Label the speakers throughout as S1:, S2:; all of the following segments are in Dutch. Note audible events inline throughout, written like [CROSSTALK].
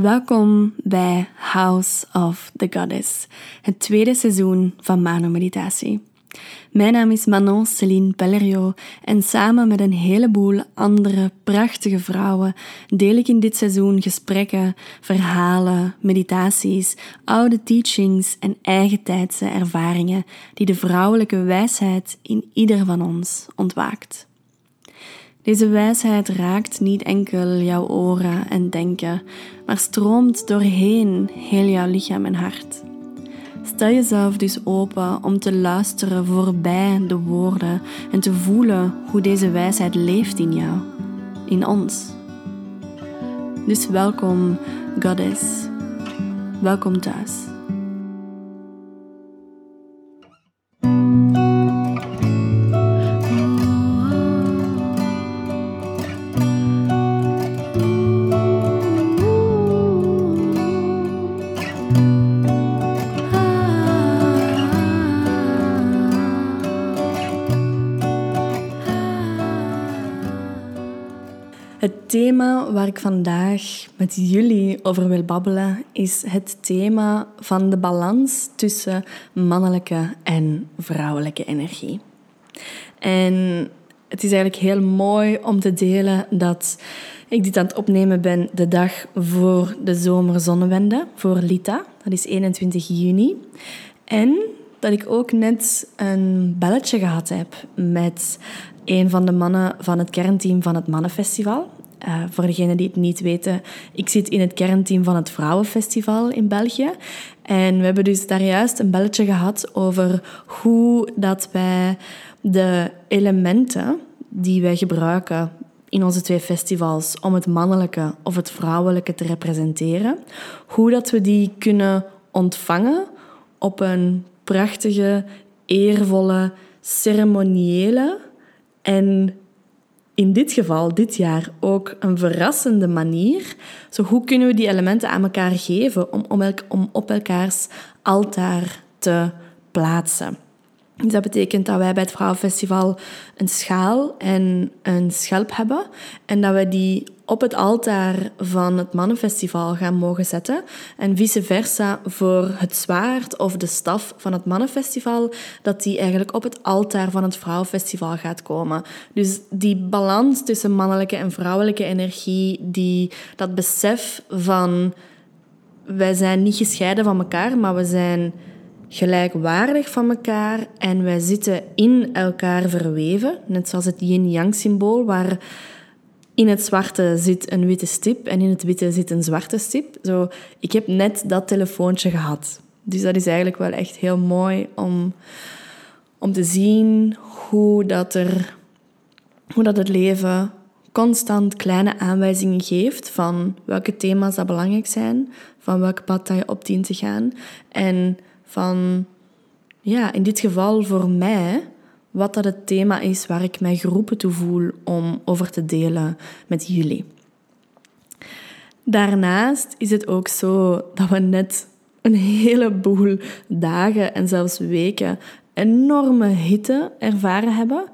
S1: Welkom bij House of the Goddess, het tweede seizoen van Mano Meditatie. Mijn naam is Manon Celine Pellerio en samen met een heleboel andere prachtige vrouwen deel ik in dit seizoen gesprekken, verhalen, meditaties, oude teachings en eigentijdse ervaringen die de vrouwelijke wijsheid in ieder van ons ontwaakt. Deze wijsheid raakt niet enkel jouw oren en denken, maar stroomt doorheen heel jouw lichaam en hart. Stel jezelf dus open om te luisteren voorbij de woorden en te voelen hoe deze wijsheid leeft in jou, in ons. Dus welkom, Goddess. Welkom thuis. Waar ik vandaag met jullie over wil babbelen is het thema van de balans tussen mannelijke en vrouwelijke energie. En het is eigenlijk heel mooi om te delen dat ik dit aan het opnemen ben de dag voor de zomerzonnewende, voor Lita. Dat is 21 juni. En dat ik ook net een belletje gehad heb met een van de mannen van het kernteam van het Mannenfestival. Uh, voor degenen die het niet weten, ik zit in het kernteam van het Vrouwenfestival in België. En we hebben dus daar juist een belletje gehad over hoe dat wij de elementen die wij gebruiken in onze twee festivals om het mannelijke of het vrouwelijke te representeren, hoe dat we die kunnen ontvangen op een prachtige, eervolle, ceremoniële en in dit geval, dit jaar, ook een verrassende manier. Zo, hoe kunnen we die elementen aan elkaar geven om, om, om op elkaars altaar te plaatsen? Dus dat betekent dat wij bij het Vrouwenfestival een schaal en een schelp hebben en dat we die op het altaar van het Mannenfestival gaan mogen zetten. En vice versa voor het zwaard of de staf van het Mannenfestival, dat die eigenlijk op het altaar van het Vrouwenfestival gaat komen. Dus die balans tussen mannelijke en vrouwelijke energie, die, dat besef van wij zijn niet gescheiden van elkaar, maar we zijn gelijkwaardig van elkaar en wij zitten in elkaar verweven. Net zoals het yin-yang symbool, waar in het zwarte zit een witte stip en in het witte zit een zwarte stip. Zo, ik heb net dat telefoontje gehad. Dus dat is eigenlijk wel echt heel mooi om, om te zien hoe, dat er, hoe dat het leven constant kleine aanwijzingen geeft van welke thema's dat belangrijk zijn, van welke pad dat je op dient te gaan. En van, ja, in dit geval voor mij, wat dat het thema is waar ik mij geroepen toe voel om over te delen met jullie. Daarnaast is het ook zo dat we net een heleboel dagen en zelfs weken enorme hitte ervaren hebben.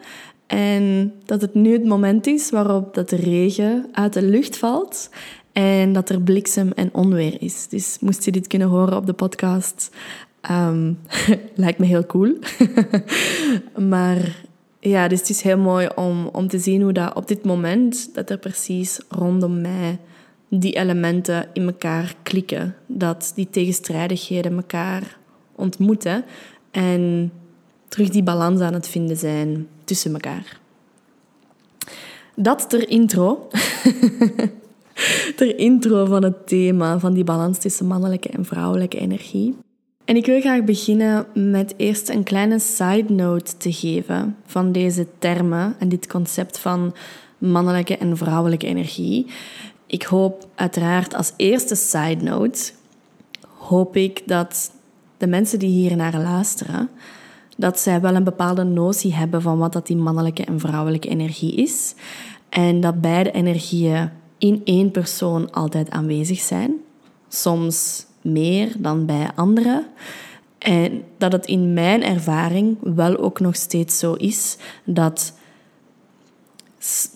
S1: En dat het nu het moment is waarop dat de regen uit de lucht valt en dat er bliksem en onweer is. Dus moest je dit kunnen horen op de podcast, Um, [LAUGHS] lijkt me heel cool. [LAUGHS] maar ja, dus het is heel mooi om, om te zien hoe dat op dit moment, dat er precies rondom mij die elementen in elkaar klikken. Dat die tegenstrijdigheden elkaar ontmoeten en terug die balans aan het vinden zijn tussen elkaar. Dat ter intro. [LAUGHS] ter intro van het thema van die balans tussen mannelijke en vrouwelijke energie. En ik wil graag beginnen met eerst een kleine side note te geven van deze termen en dit concept van mannelijke en vrouwelijke energie. Ik hoop uiteraard als eerste side note, hoop ik dat de mensen die hier naar luisteren, dat zij wel een bepaalde notie hebben van wat dat die mannelijke en vrouwelijke energie is. En dat beide energieën in één persoon altijd aanwezig zijn. Soms meer dan bij anderen. En dat het in mijn ervaring wel ook nog steeds zo is dat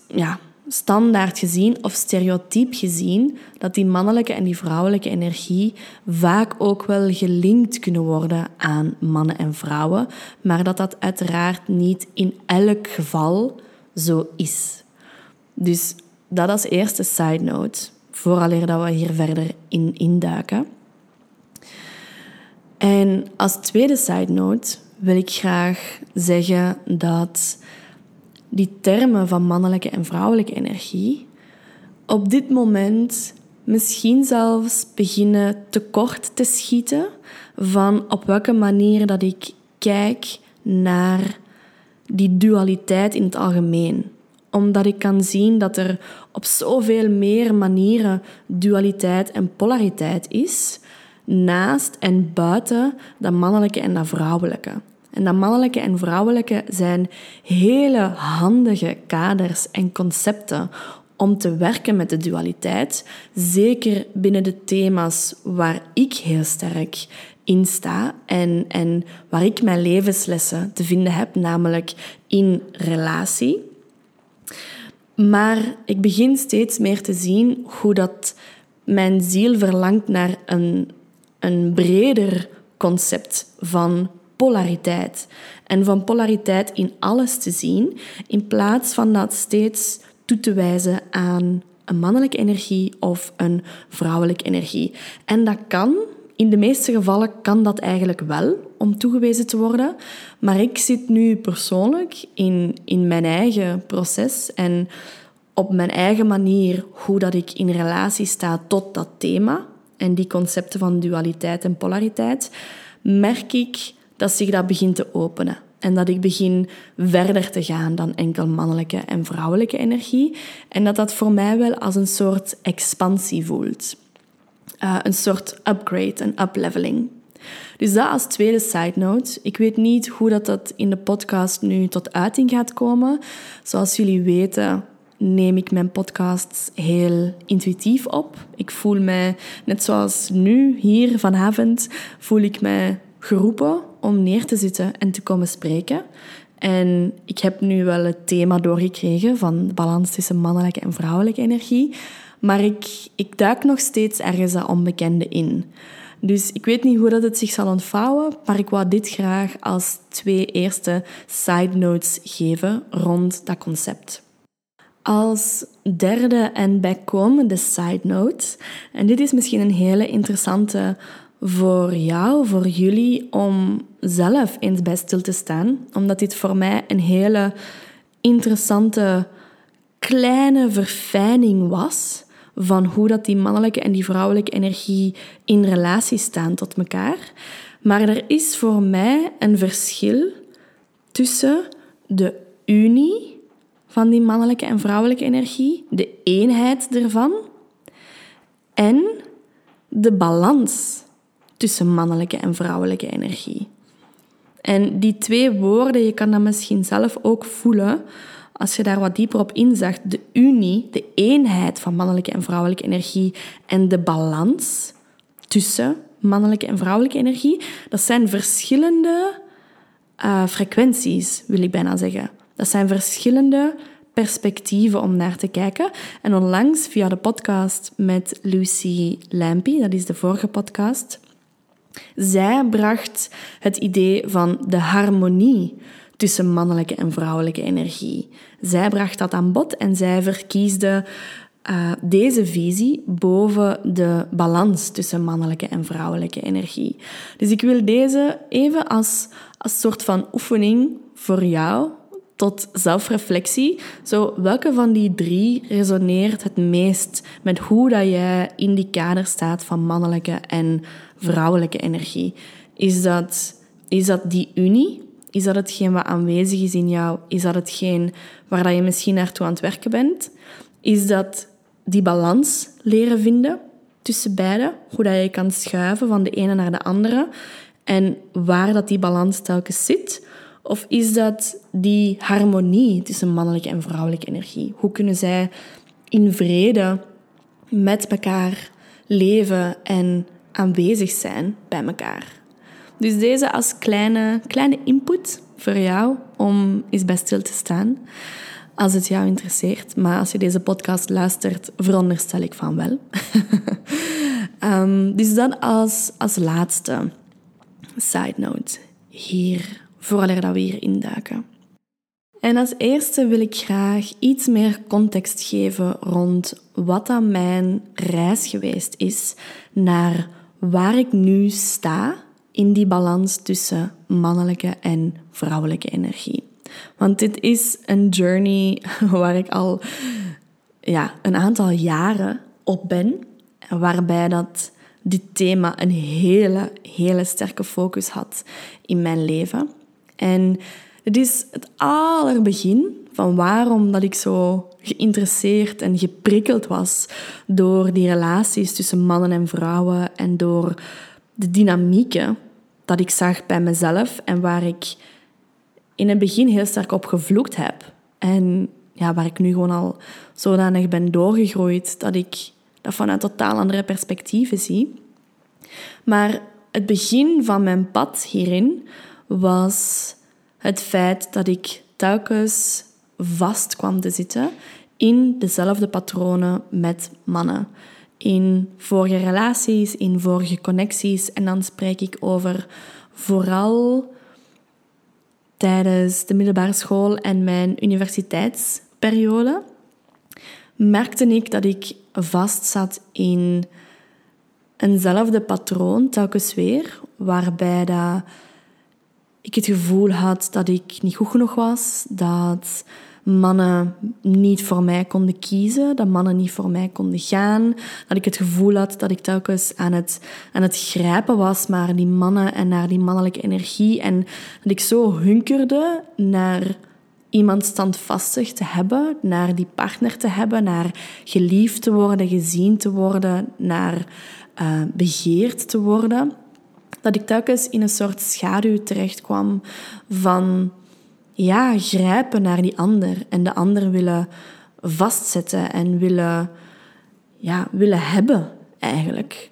S1: ja, standaard gezien of stereotyp gezien dat die mannelijke en die vrouwelijke energie vaak ook wel gelinkt kunnen worden aan mannen en vrouwen, maar dat dat uiteraard niet in elk geval zo is. Dus dat als eerste side note, vooraleer dat we hier verder in induiken. En als tweede side note wil ik graag zeggen dat die termen van mannelijke en vrouwelijke energie op dit moment misschien zelfs beginnen tekort te schieten van op welke manier dat ik kijk naar die dualiteit in het algemeen. Omdat ik kan zien dat er op zoveel meer manieren dualiteit en polariteit is, naast en buiten dat mannelijke en dat vrouwelijke. En dat mannelijke en vrouwelijke zijn hele handige kaders en concepten om te werken met de dualiteit. Zeker binnen de thema's waar ik heel sterk in sta en, en waar ik mijn levenslessen te vinden heb, namelijk in relatie. Maar ik begin steeds meer te zien hoe dat mijn ziel verlangt naar een, een breder concept van polariteit. En van polariteit in alles te zien, in plaats van dat steeds toe te wijzen aan een mannelijke energie of een vrouwelijke energie. En dat kan, in de meeste gevallen kan dat eigenlijk wel om toegewezen te worden. Maar ik zit nu persoonlijk in, in mijn eigen proces en op mijn eigen manier hoe dat ik in relatie sta tot dat thema en die concepten van dualiteit en polariteit, merk ik dat zich dat begint te openen. En dat ik begin verder te gaan dan enkel mannelijke en vrouwelijke energie. En dat dat voor mij wel als een soort expansie voelt. Uh, een soort upgrade, een upleveling. Dus dat als tweede side note. Ik weet niet hoe dat, dat in de podcast nu tot uiting gaat komen. Zoals jullie weten neem ik mijn podcasts heel intuïtief op. Ik voel mij, net zoals nu hier vanavond, voel ik mij geroepen om neer te zitten en te komen spreken. En ik heb nu wel het thema doorgekregen van de balans tussen mannelijke en vrouwelijke energie. Maar ik, ik duik nog steeds ergens dat onbekende in. Dus ik weet niet hoe dat het zich zal ontvouwen, maar ik wou dit graag als twee eerste side notes geven rond dat concept. Als derde en bijkomende side note, en dit is misschien een hele interessante voor jou, voor jullie, om zelf eens bij stil te staan. Omdat dit voor mij een hele interessante kleine verfijning was van hoe dat die mannelijke en die vrouwelijke energie in relatie staan tot elkaar. Maar er is voor mij een verschil tussen de unie van die mannelijke en vrouwelijke energie, de eenheid ervan, en de balans tussen mannelijke en vrouwelijke energie. En die twee woorden, je kan dat misschien zelf ook voelen als je daar wat dieper op inzagt. De unie, de eenheid van mannelijke en vrouwelijke energie en de balans tussen mannelijke en vrouwelijke energie, dat zijn verschillende uh, frequenties, wil ik bijna zeggen. Dat zijn verschillende perspectieven om naar te kijken. En onlangs via de podcast met Lucy Lampy, dat is de vorige podcast, zij bracht het idee van de harmonie tussen mannelijke en vrouwelijke energie. Zij bracht dat aan bod en zij verkiesde uh, deze visie boven de balans tussen mannelijke en vrouwelijke energie. Dus ik wil deze even als, als soort van oefening voor jou tot zelfreflectie. Zo, welke van die drie resoneert het meest met hoe dat jij in die kader staat van mannelijke en vrouwelijke energie? Is dat, is dat die unie? Is dat hetgeen wat aanwezig is in jou? Is dat hetgeen waar dat je misschien naartoe aan het werken bent? Is dat die balans leren vinden tussen beide? Hoe dat je kan schuiven van de ene naar de andere? En waar dat die balans telkens zit? Of is dat die harmonie tussen mannelijke en vrouwelijke energie? Hoe kunnen zij in vrede met elkaar leven en aanwezig zijn bij elkaar? Dus deze als kleine, kleine input voor jou om eens bij stil te staan. als het jou interesseert. Maar als je deze podcast luistert, veronderstel ik van wel. um, [LAUGHS] dus dan als, als laatste side note hier, voordat we hier induiken. En als eerste wil ik graag iets meer context geven rond wat dan mijn reis geweest is naar waar ik nu sta in die balans tussen mannelijke en vrouwelijke energie. Want dit is een journey [LAUGHS] waar ik al ja, een aantal jaren op ben, waarbij dat dit thema een hele, hele sterke focus had in mijn leven. En het is het allerbegin van waarom dat ik zo geïnteresseerd en geprikkeld was door die relaties tussen mannen en vrouwen en door de dynamieken dat ik zag bij mezelf en waar ik in het begin heel sterk op gevloekt heb. En ja, waar ik nu gewoon al zodanig ben doorgegroeid dat ik dat vanuit totaal andere perspectieven zie. Maar het begin van mijn pad hierin was het feit dat ik telkens vast kwam te zitten in dezelfde patronen met mannen. In vorige relaties, in vorige connecties. En dan spreek ik over vooral tijdens de middelbare school en mijn universiteitsperiode. Merkte ik dat ik vast zat in eenzelfde patroon telkens weer, waarbij dat ik het gevoel had dat ik niet goed genoeg was, dat mannen niet voor mij konden kiezen, dat mannen niet voor mij konden gaan, dat ik het gevoel had dat ik telkens aan het, aan het grijpen was naar die mannen en naar die mannelijke energie en dat ik zo hunkerde naar iemand standvastig te hebben, naar die partner te hebben, naar geliefd te worden, gezien te worden, naar uh, begeerd te worden dat ik telkens in een soort schaduw terechtkwam van ja, grijpen naar die ander en de ander willen vastzetten en willen, ja, willen hebben eigenlijk.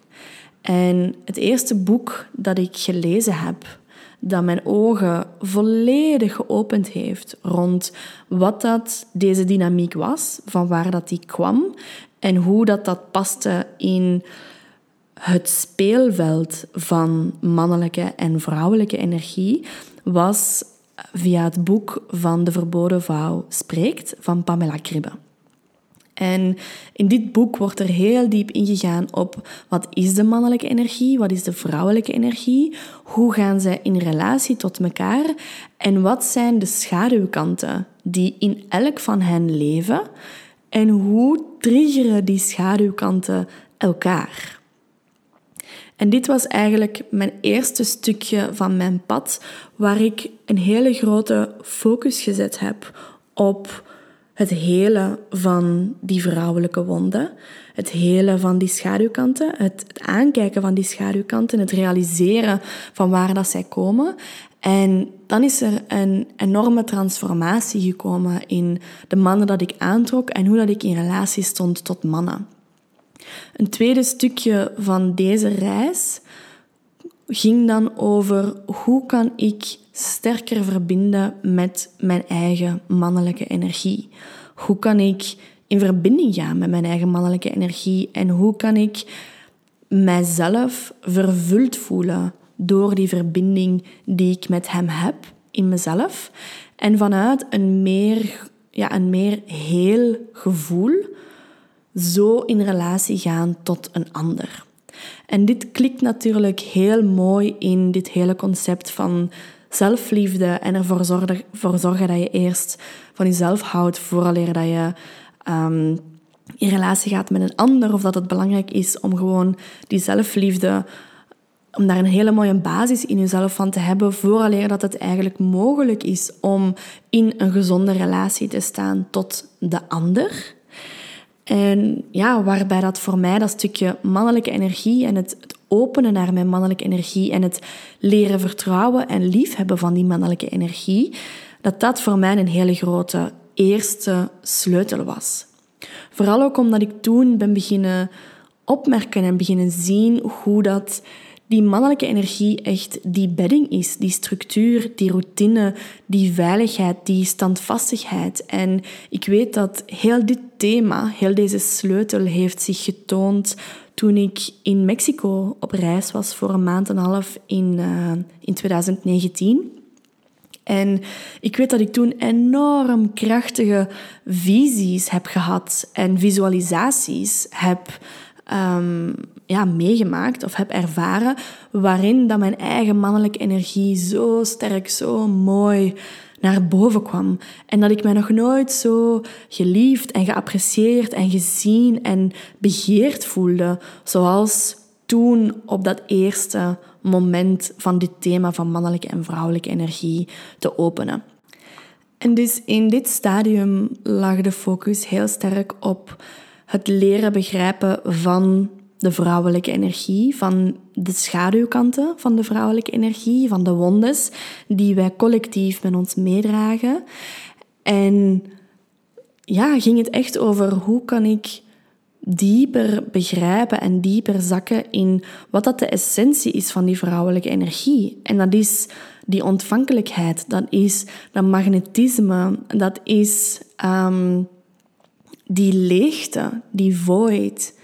S1: En het eerste boek dat ik gelezen heb, dat mijn ogen volledig geopend heeft rond wat dat deze dynamiek was, van waar dat die kwam en hoe dat dat paste in het speelveld van mannelijke en vrouwelijke energie was via het boek van De Verboden Vrouw Spreekt van Pamela Kribbe. En in dit boek wordt er heel diep ingegaan op wat is de mannelijke energie, wat is de vrouwelijke energie, hoe gaan zij in relatie tot elkaar en wat zijn de schaduwkanten die in elk van hen leven en hoe triggeren die schaduwkanten elkaar. En dit was eigenlijk mijn eerste stukje van mijn pad, waar ik een hele grote focus gezet heb op het hele van die vrouwelijke wonden, het hele van die schaduwkanten, het, het aankijken van die schaduwkanten, het realiseren van waar dat zij komen. En dan is er een enorme transformatie gekomen in de mannen dat ik aantrok en hoe dat ik in relatie stond tot mannen. Een tweede stukje van deze reis ging dan over hoe kan ik sterker verbinden met mijn eigen mannelijke energie? Hoe kan ik in verbinding gaan met mijn eigen mannelijke energie en hoe kan ik mijzelf vervuld voelen door die verbinding die ik met hem heb in mezelf en vanuit een meer, ja, een meer heel gevoel zo in relatie gaan tot een ander. En dit klikt natuurlijk heel mooi in dit hele concept van zelfliefde en ervoor zorgen, dat je eerst van jezelf houdt vooraleer dat je um, in relatie gaat met een ander of dat het belangrijk is om gewoon die zelfliefde om daar een hele mooie basis in jezelf van te hebben, vooraleer dat het eigenlijk mogelijk is om in een gezonde relatie te staan tot de ander. En ja, waarbij dat voor mij dat stukje mannelijke energie en het, het, openen naar mijn mannelijke energie en het leren vertrouwen en liefhebben van die mannelijke energie, dat dat voor mij een hele grote eerste sleutel was. Vooral ook omdat ik toen ben beginnen opmerken en beginnen zien hoe dat die mannelijke energie echt die bedding is, die structuur, die routine, die veiligheid, die standvastigheid. En ik weet dat heel dit thema, heel deze sleutel heeft zich getoond toen ik in Mexico op reis was voor een maand en een half in, uh, in 2019. En ik weet dat ik toen enorm krachtige visies heb gehad en visualisaties heb um, ja, meegemaakt of heb ervaren, waarin dat mijn eigen mannelijke energie zo sterk, zo mooi naar boven kwam. En dat ik mij nog nooit zo geliefd en geapprecieerd en gezien en begeerd voelde, zoals toen op dat eerste moment van dit thema van mannelijke en vrouwelijke energie te openen. En dus in dit stadium lag de focus heel sterk op het leren begrijpen van de vrouwelijke energie, van de schaduwkanten van de vrouwelijke energie, van de wondes die wij collectief met ons meedragen. En ja, ging het echt over hoe kan ik dieper begrijpen en dieper zakken in wat dat de essentie is van die vrouwelijke energie. En dat is die ontvankelijkheid, dat is dat magnetisme, dat is ehm, die leegte, die void.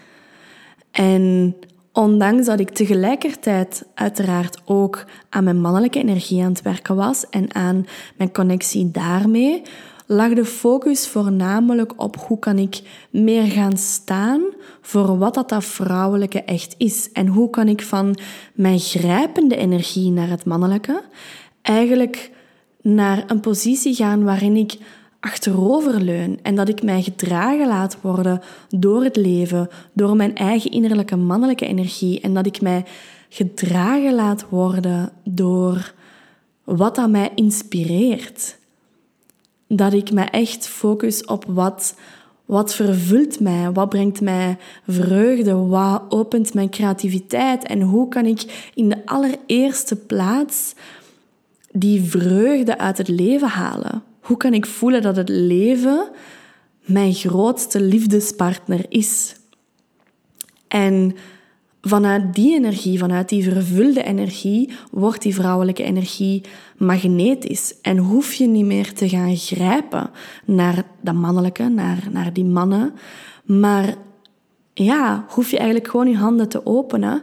S1: En ondanks dat ik tegelijkertijd uiteraard ook aan mijn mannelijke energie aan het werken was en aan mijn connectie daarmee, lag de focus voornamelijk op hoe kan ik meer gaan staan voor wat dat, dat vrouwelijke echt is. En hoe kan ik van mijn grijpende energie naar het mannelijke eigenlijk naar een positie gaan waarin ik achteroverleun en dat ik mij gedragen laat worden door het leven, door mijn eigen innerlijke mannelijke energie en dat ik mij gedragen laat worden door wat dat mij inspireert. Dat ik me echt focus op wat, wat vervult mij, wat brengt mij vreugde, wat opent mijn creativiteit en hoe kan ik in de allereerste plaats die vreugde uit het leven halen. Hoe kan ik voelen dat het leven mijn grootste liefdespartner is? En vanuit die energie, vanuit die vervulde energie, wordt die vrouwelijke energie magnetisch. En hoef je niet meer te gaan grijpen naar dat mannelijke, naar, naar die mannen. Maar ja, hoef je eigenlijk gewoon je handen te openen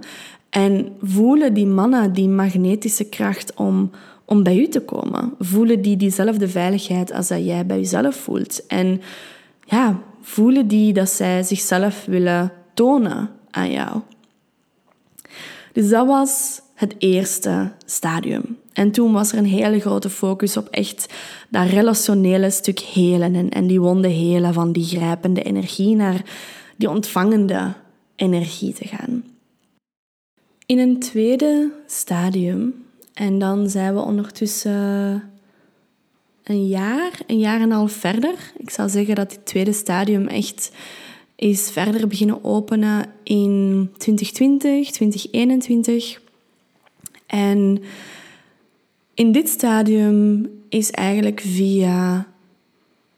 S1: en voelen die mannen die magnetische kracht om om bij u te komen. Voelen die diezelfde veiligheid als dat jij bij jezelf voelt. En ja, voelen die dat zij zichzelf willen tonen aan jou. Dus dat was het eerste stadium. En toen was er een hele grote focus op echt dat relationele stuk helen en, en die wonden helen van die grijpende energie naar die ontvangende energie te gaan. In een tweede stadium en dan zijn we ondertussen een jaar, een jaar en een half verder. Ik zou zeggen dat dit tweede stadium echt is verder beginnen openen in 2020, 2021. En in dit stadium is eigenlijk via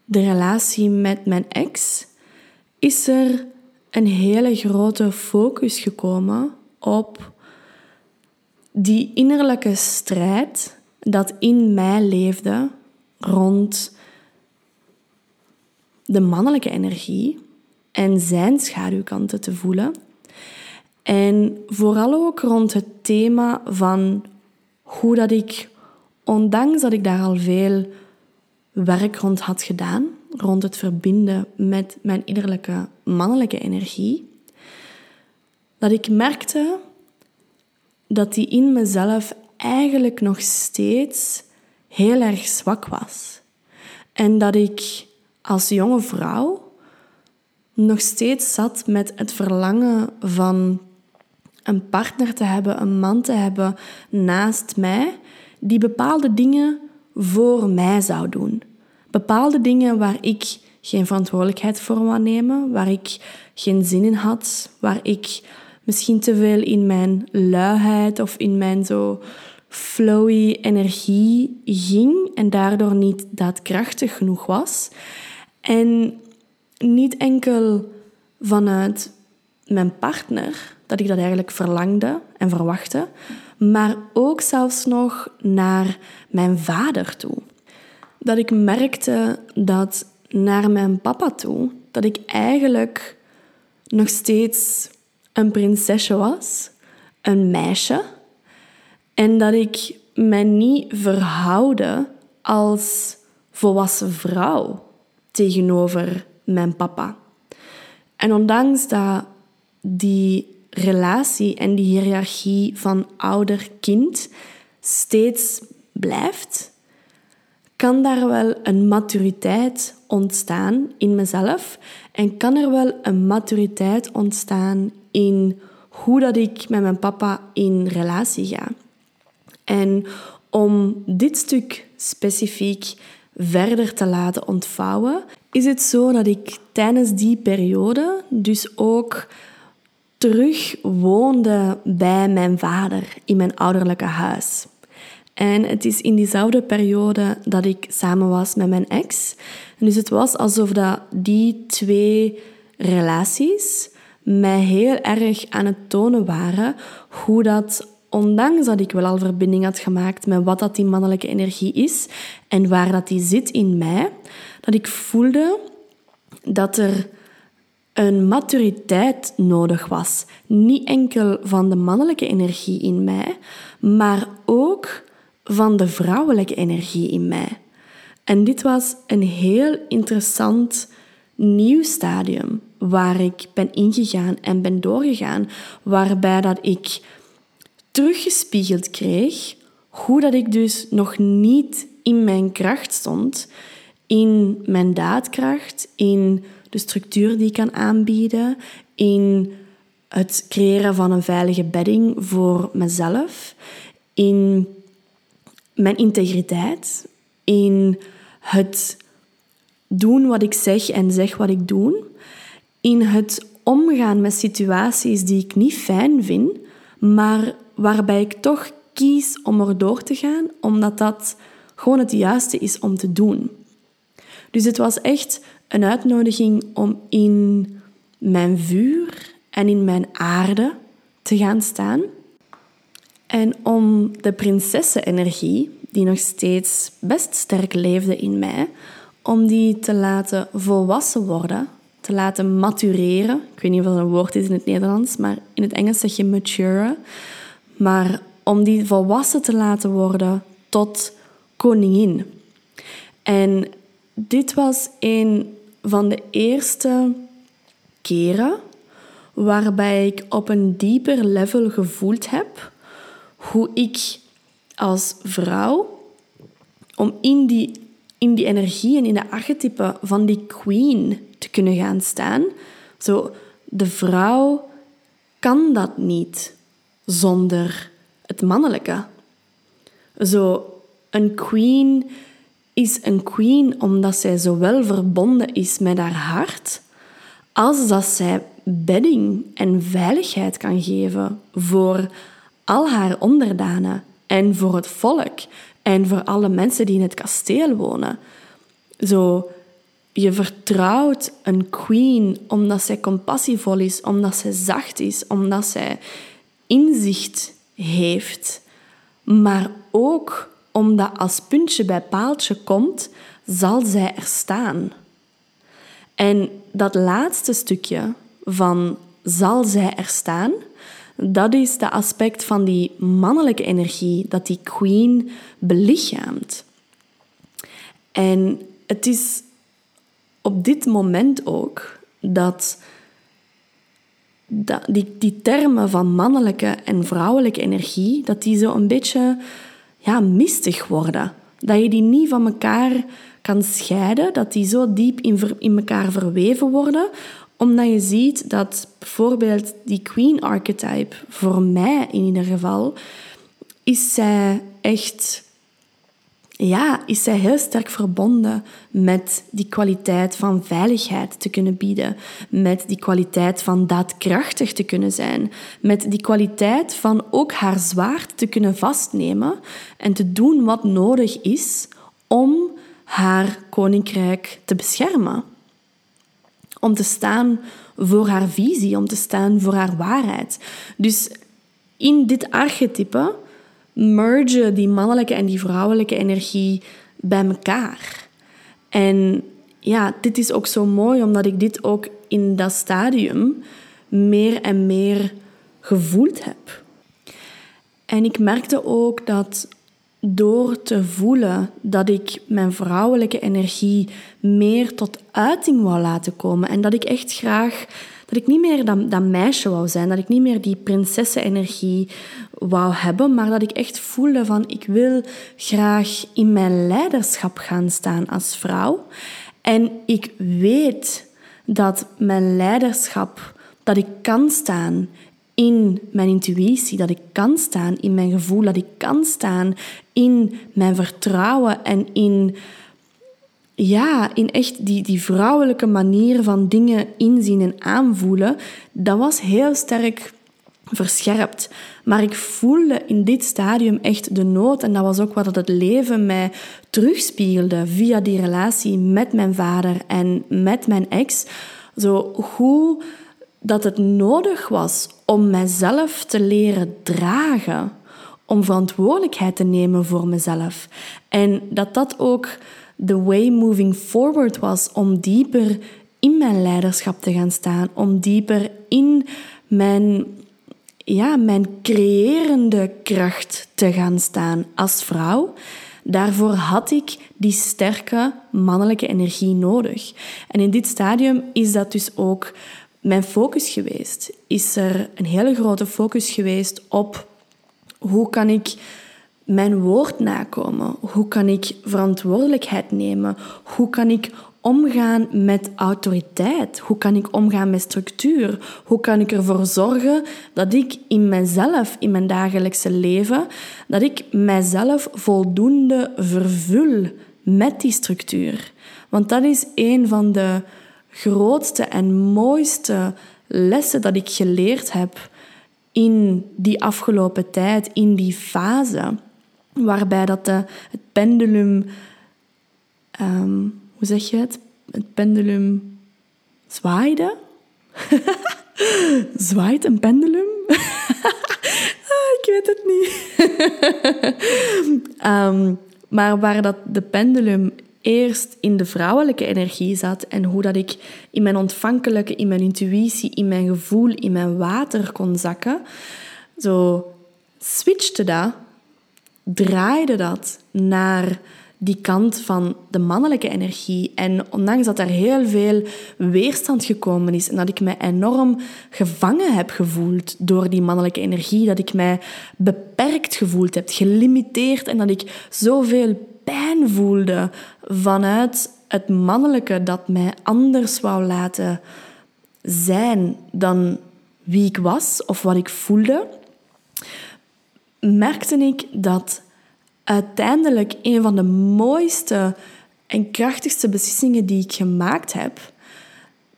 S1: de relatie met mijn ex, is er een hele grote focus gekomen op die innerlijke strijd dat in mij leefde rond de mannelijke energie en zijn schaduwkanten te voelen. En vooral ook rond het thema van hoe dat ik, ondanks dat ik daar al veel werk rond had gedaan, rond het verbinden met mijn innerlijke mannelijke energie, dat ik merkte dat die in mezelf eigenlijk nog steeds heel erg zwak was. En dat ik als jonge vrouw nog steeds zat met het verlangen van een partner te hebben, een man te hebben naast mij, die bepaalde dingen voor mij zou doen. Bepaalde dingen waar ik geen verantwoordelijkheid voor wou nemen, waar ik geen zin in had, waar ik misschien te veel in mijn luiheid of in mijn zo flowy energie ging en daardoor niet daadkrachtig genoeg was. En niet enkel vanuit mijn partner dat ik dat eigenlijk verlangde en verwachtte, maar ook zelfs nog naar mijn vader toe. Dat ik merkte dat naar mijn papa toe, dat ik eigenlijk nog steeds een prinsesje was, een meisje, en dat ik mij niet verhouden als volwassen vrouw tegenover mijn papa. En ondanks dat die relatie en die hiërarchie van ouder-kind steeds blijft, kan daar wel een maturiteit ontstaan in mezelf en kan er wel een maturiteit ontstaan in hoe dat ik met mijn papa in relatie ga. En om dit stuk specifiek verder te laten ontvouwen, is het zo dat ik tijdens die periode dus ook terug woonde bij mijn vader in mijn ouderlijke huis. En het is in diezelfde periode dat ik samen was met mijn ex. En dus het was alsof dat die twee relaties mij heel erg aan het tonen waren hoe dat ondanks dat ik wel al verbinding had gemaakt met wat dat die mannelijke energie is en waar dat die zit in mij, dat ik voelde dat er een maturiteit nodig was. Niet enkel van de mannelijke energie in mij, maar ook van de vrouwelijke energie in mij. En dit was een heel interessant nieuw stadium waar ik ben ingegaan en ben doorgegaan, waarbij dat ik teruggespiegeld kreeg hoe dat ik dus nog niet in mijn kracht stond, in mijn daadkracht, in de structuur die ik kan aanbieden, in het creëren van een veilige bedding voor mezelf, in mijn integriteit, in het doen wat ik zeg en zeg wat ik doe, in het omgaan met situaties die ik niet fijn vind, maar waarbij ik toch kies om er door te gaan, omdat dat gewoon het juiste is om te doen. Dus het was echt een uitnodiging om in mijn vuur en in mijn aarde te gaan staan. En om de prinsessenenergie, die nog steeds best sterk leefde in mij, om die te laten volwassen worden, te laten matureren. Ik weet niet of dat een woord is in het Nederlands, maar in het Engels zeg je mature. Maar om die volwassen te laten worden tot koningin. En dit was een van de eerste keren waarbij ik op een dieper level gevoeld heb hoe ik als vrouw, om in die, in die energie en in de archetype van die queen te kunnen gaan staan, zo, de vrouw kan dat niet zonder het mannelijke. Zo, een queen is een queen omdat zij zowel verbonden is met haar hart, als dat zij bedding en veiligheid kan geven voor al haar onderdanen en voor het volk en voor alle mensen die in het kasteel wonen. Zo, je vertrouwt een queen omdat zij compassievol is, omdat zij zacht is, omdat zij inzicht heeft, maar ook omdat als puntje bij paaltje komt, zal zij er staan. En dat laatste stukje van zal zij er staan, dat is de aspect van die mannelijke energie dat die queen belichaamt. En het is op dit moment ook dat, dat die, die termen van mannelijke en vrouwelijke energie, dat die zo een beetje ja, mistig worden. Dat je die niet van elkaar kan scheiden, dat die zo diep in, in elkaar verweven worden, omdat je ziet dat bijvoorbeeld die queen archetype, voor mij in ieder geval, is zij echt ja, is zij heel sterk verbonden met die kwaliteit van veiligheid te kunnen bieden, met die kwaliteit van daadkrachtig te kunnen zijn, met die kwaliteit van ook haar zwaard te kunnen vastnemen en te doen wat nodig is om haar koninkrijk te beschermen. Om te staan voor haar visie, om te staan voor haar waarheid. Dus in dit archetype mergen die mannelijke en die vrouwelijke energie bij elkaar. En ja, dit is ook zo mooi omdat ik dit ook in dat stadium meer en meer gevoeld heb. En ik merkte ook dat door te voelen dat ik mijn vrouwelijke energie meer tot uiting wou laten komen en dat ik echt graag dat ik niet meer dat, dat meisje wou zijn, dat ik niet meer die prinsessenenergie wou hebben, maar dat ik echt voelde van ik wil graag in mijn leiderschap gaan staan als vrouw. En ik weet dat mijn leiderschap, dat ik kan staan in mijn intuïtie, dat ik kan staan in mijn gevoel, dat ik kan staan in mijn vertrouwen en in, ja, in echt die, die vrouwelijke manier van dingen inzien en aanvoelen, dat was heel sterk verscherpt. Maar ik voelde in dit stadium echt de nood. En dat was ook wat het leven mij terugspiegelde via die relatie met mijn vader en met mijn ex. Zo hoe dat het nodig was om mijzelf te leren dragen, om verantwoordelijkheid te nemen voor mezelf. En dat dat ook de way moving forward was om dieper in mijn leiderschap te gaan staan, om dieper in mijn, ja, mijn creërende kracht te gaan staan als vrouw. Daarvoor had ik die sterke mannelijke energie nodig. En in dit stadium is dat dus ook mijn focus geweest. Is er een hele grote focus geweest op hoe kan ik mijn woord nakomen? Hoe kan ik verantwoordelijkheid nemen? Hoe kan ik omgaan met autoriteit? Hoe kan ik omgaan met structuur? Hoe kan ik ervoor zorgen dat ik in mezelf, in mijn dagelijkse leven, dat ik mijzelf voldoende vervul met die structuur? Want dat is een van de grootste en mooiste lessen dat ik geleerd heb in die afgelopen tijd, in die fase, waarbij dat de, het pendulum, um, hoe zeg je het? Het pendulum zwaaide. [LAUGHS] Zwaait een pendulum? [LAUGHS] ah, ik weet het niet. um, [LAUGHS] maar waar dat de pendulum eerst in de vrouwelijke energie zat en hoe dat ik in mijn ontvankelijke, in mijn intuïtie, in mijn gevoel, in mijn water kon zakken, zo switchte dat, draaide dat naar die kant van de mannelijke energie. En ondanks dat er heel veel weerstand gekomen is en dat ik mij enorm gevangen heb gevoeld door die mannelijke energie, dat ik mij beperkt gevoeld heb, gelimiteerd en dat ik zoveel pijn voelde vanuit het mannelijke dat mij anders wou laten zijn dan wie ik was of wat ik voelde, merkte ik dat uiteindelijk een van de mooiste en krachtigste beslissingen die ik gemaakt heb,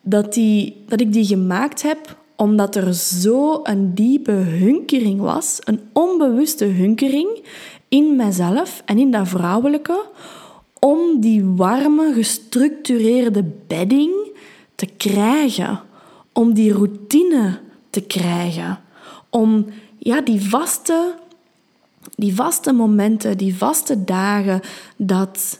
S1: dat, die, dat ik die gemaakt heb omdat er zo een diepe hunkering was, een onbewuste hunkering in mezelf en in dat vrouwelijke, om die warme, gestructureerde bedding te krijgen, om die routine te krijgen, om ja, die vaste die vaste momenten, die vaste dagen, dat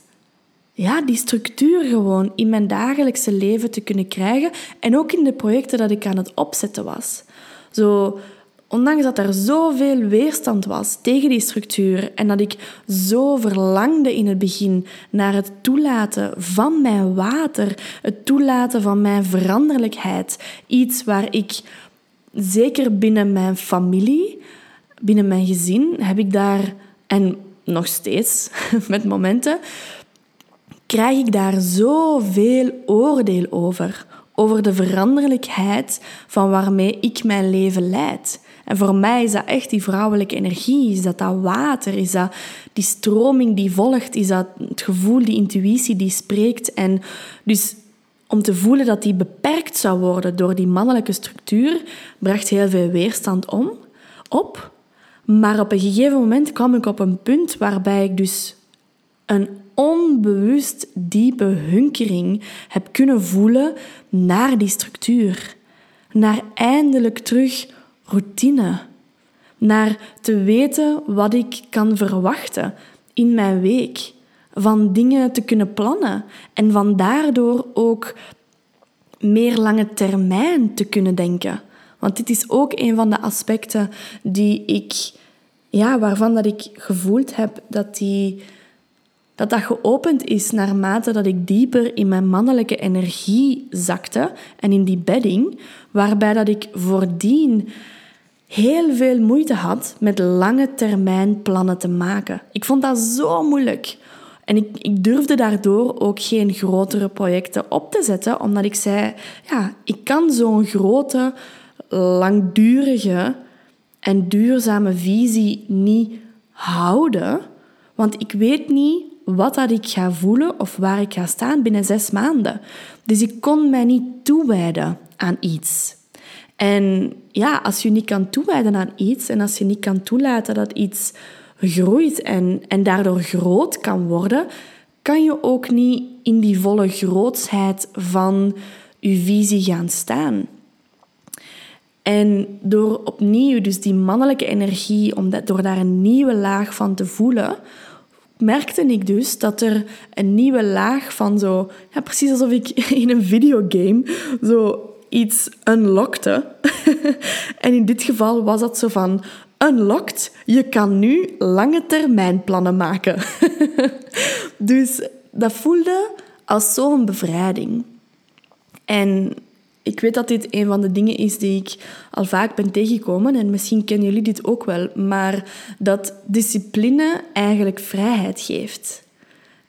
S1: ja, die structuur gewoon in mijn dagelijkse leven te kunnen krijgen en ook in de projecten dat ik aan het opzetten was. Zo, ondanks dat er zoveel weerstand was tegen die structuur en dat ik zo verlangde in het begin naar het toelaten van mijn water, het toelaten van mijn veranderlijkheid, iets waar ik zeker binnen mijn familie binnen mijn gezin heb ik daar, en nog steeds [LAUGHS] met momenten, krijg ik daar zoveel oordeel over. Over de veranderlijkheid van waarmee ik mijn leven leid. En voor mij is dat echt die vrouwelijke energie, is dat dat water, is dat die stroming die volgt, is dat het gevoel, die intuïtie die spreekt. En dus om te voelen dat die beperkt zou worden door die mannelijke structuur, bracht heel veel weerstand om, op. Maar op een gegeven moment kwam ik op een punt waarbij ik dus een onbewust diepe hunkering heb kunnen voelen naar die structuur. naar eindelijk terug routine. Naar te weten wat ik kan verwachten in mijn week. Van dingen te kunnen plannen en van daardoor ook meer lange termijn te kunnen denken. Want dit is ook een van de aspecten die ik, ja, waarvan dat ik gevoeld heb dat die dat dat geopend is naarmate dat ik dieper in mijn mannelijke energie zakte en in die bedding, waarbij dat ik voordien heel veel moeite had met lange termijn plannen te maken. Ik vond dat zo moeilijk. En ik, ik durfde daardoor ook geen grotere projecten op te zetten, omdat ik zei, ja, ik kan zo'n grote, langdurige en duurzame visie niet houden, want ik weet niet wat dat ik ga voelen of waar ik ga staan binnen zes maanden. Dus ik kon mij niet toewijden aan iets. En ja, als je niet kan toewijden aan iets en als je niet kan toelaten dat iets groeit en, en daardoor groot kan worden, kan je ook niet in die volle grootsheid van je visie gaan staan. En door opnieuw dus die mannelijke energie, om dat, door daar een nieuwe laag van te voelen, merkte ik dus dat er een nieuwe laag van zo... Ja, precies alsof ik [LAUGHS] in een videogame zo iets unlockte. [LAUGHS] en in dit geval was dat zo van... Unlocked, je kan nu lange termijn plannen maken. [LAUGHS] dus dat voelde als zo'n bevrijding. En ik weet dat dit een van de dingen is die ik al vaak ben tegengekomen en misschien kennen jullie dit ook wel, maar dat discipline eigenlijk vrijheid geeft.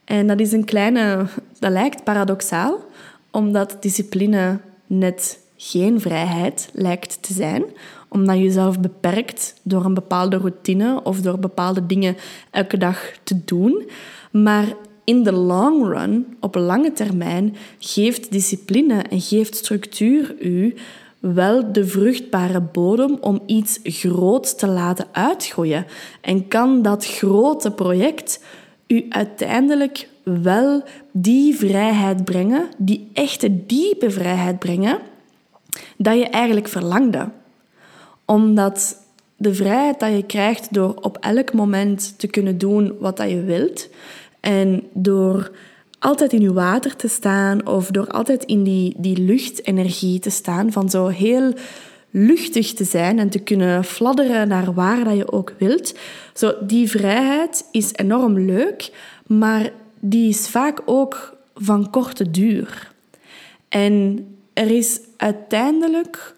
S1: En dat is een kleine, dat lijkt paradoxaal, omdat discipline net geen vrijheid lijkt te zijn, omdat je jezelf beperkt door een bepaalde routine of door bepaalde dingen elke dag te doen. Maar in de long run, op lange termijn, geeft discipline en geeft structuur u wel de vruchtbare bodem om iets groots te laten uitgroeien. En kan dat grote project u uiteindelijk wel die vrijheid brengen, die echte diepe vrijheid brengen, dat je eigenlijk verlangde. Omdat de vrijheid dat je krijgt door op elk moment te kunnen doen wat je wilt, en door altijd in je water te staan of door altijd in die, die luchtenergie te staan, van zo heel luchtig te zijn en te kunnen fladderen naar waar dat je ook wilt. Zo, die vrijheid is enorm leuk, maar die is vaak ook van korte duur. En er is uiteindelijk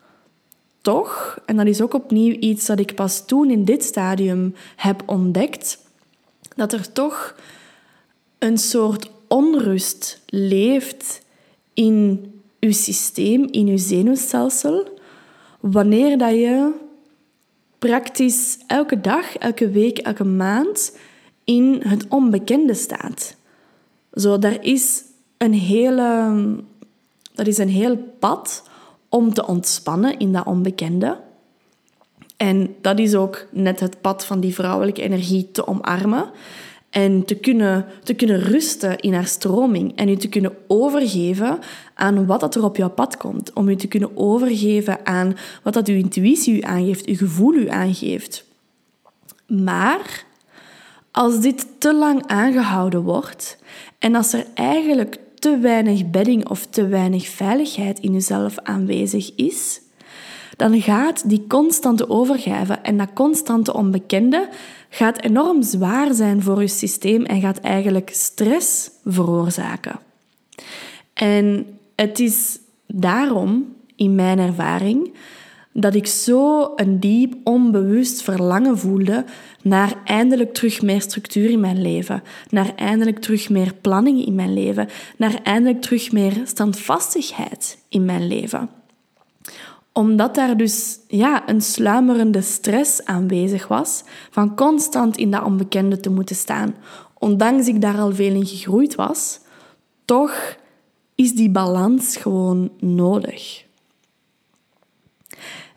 S1: toch, en dat is ook opnieuw iets dat ik pas toen in dit stadium heb ontdekt, dat er toch een soort onrust leeft in je systeem, in je zenuwstelsel, wanneer dat je praktisch elke dag, elke week, elke maand in het onbekende staat. Zo, daar is een hele, dat is een heel pad om te ontspannen in dat onbekende. En dat is ook net het pad van die vrouwelijke energie te omarmen. En te kunnen, te kunnen rusten in haar stroming en je te kunnen overgeven aan wat dat er op jouw pad komt. Om je te kunnen overgeven aan wat dat uw intuïtie u aangeeft, uw gevoel u aangeeft. Maar als dit te lang aangehouden wordt en als er eigenlijk te weinig bedding of te weinig veiligheid in jezelf aanwezig is, dan gaat die constante overgave en dat constante onbekende gaat enorm zwaar zijn voor je systeem en gaat eigenlijk stress veroorzaken. En het is daarom, in mijn ervaring, dat ik zo een diep onbewust verlangen voelde naar eindelijk terug meer structuur in mijn leven, naar eindelijk terug meer planning in mijn leven, naar eindelijk terug meer standvastigheid in mijn leven omdat daar dus ja, een sluimerende stress aanwezig was van constant in dat onbekende te moeten staan. Ondanks ik daar al veel in gegroeid was, toch is die balans gewoon nodig.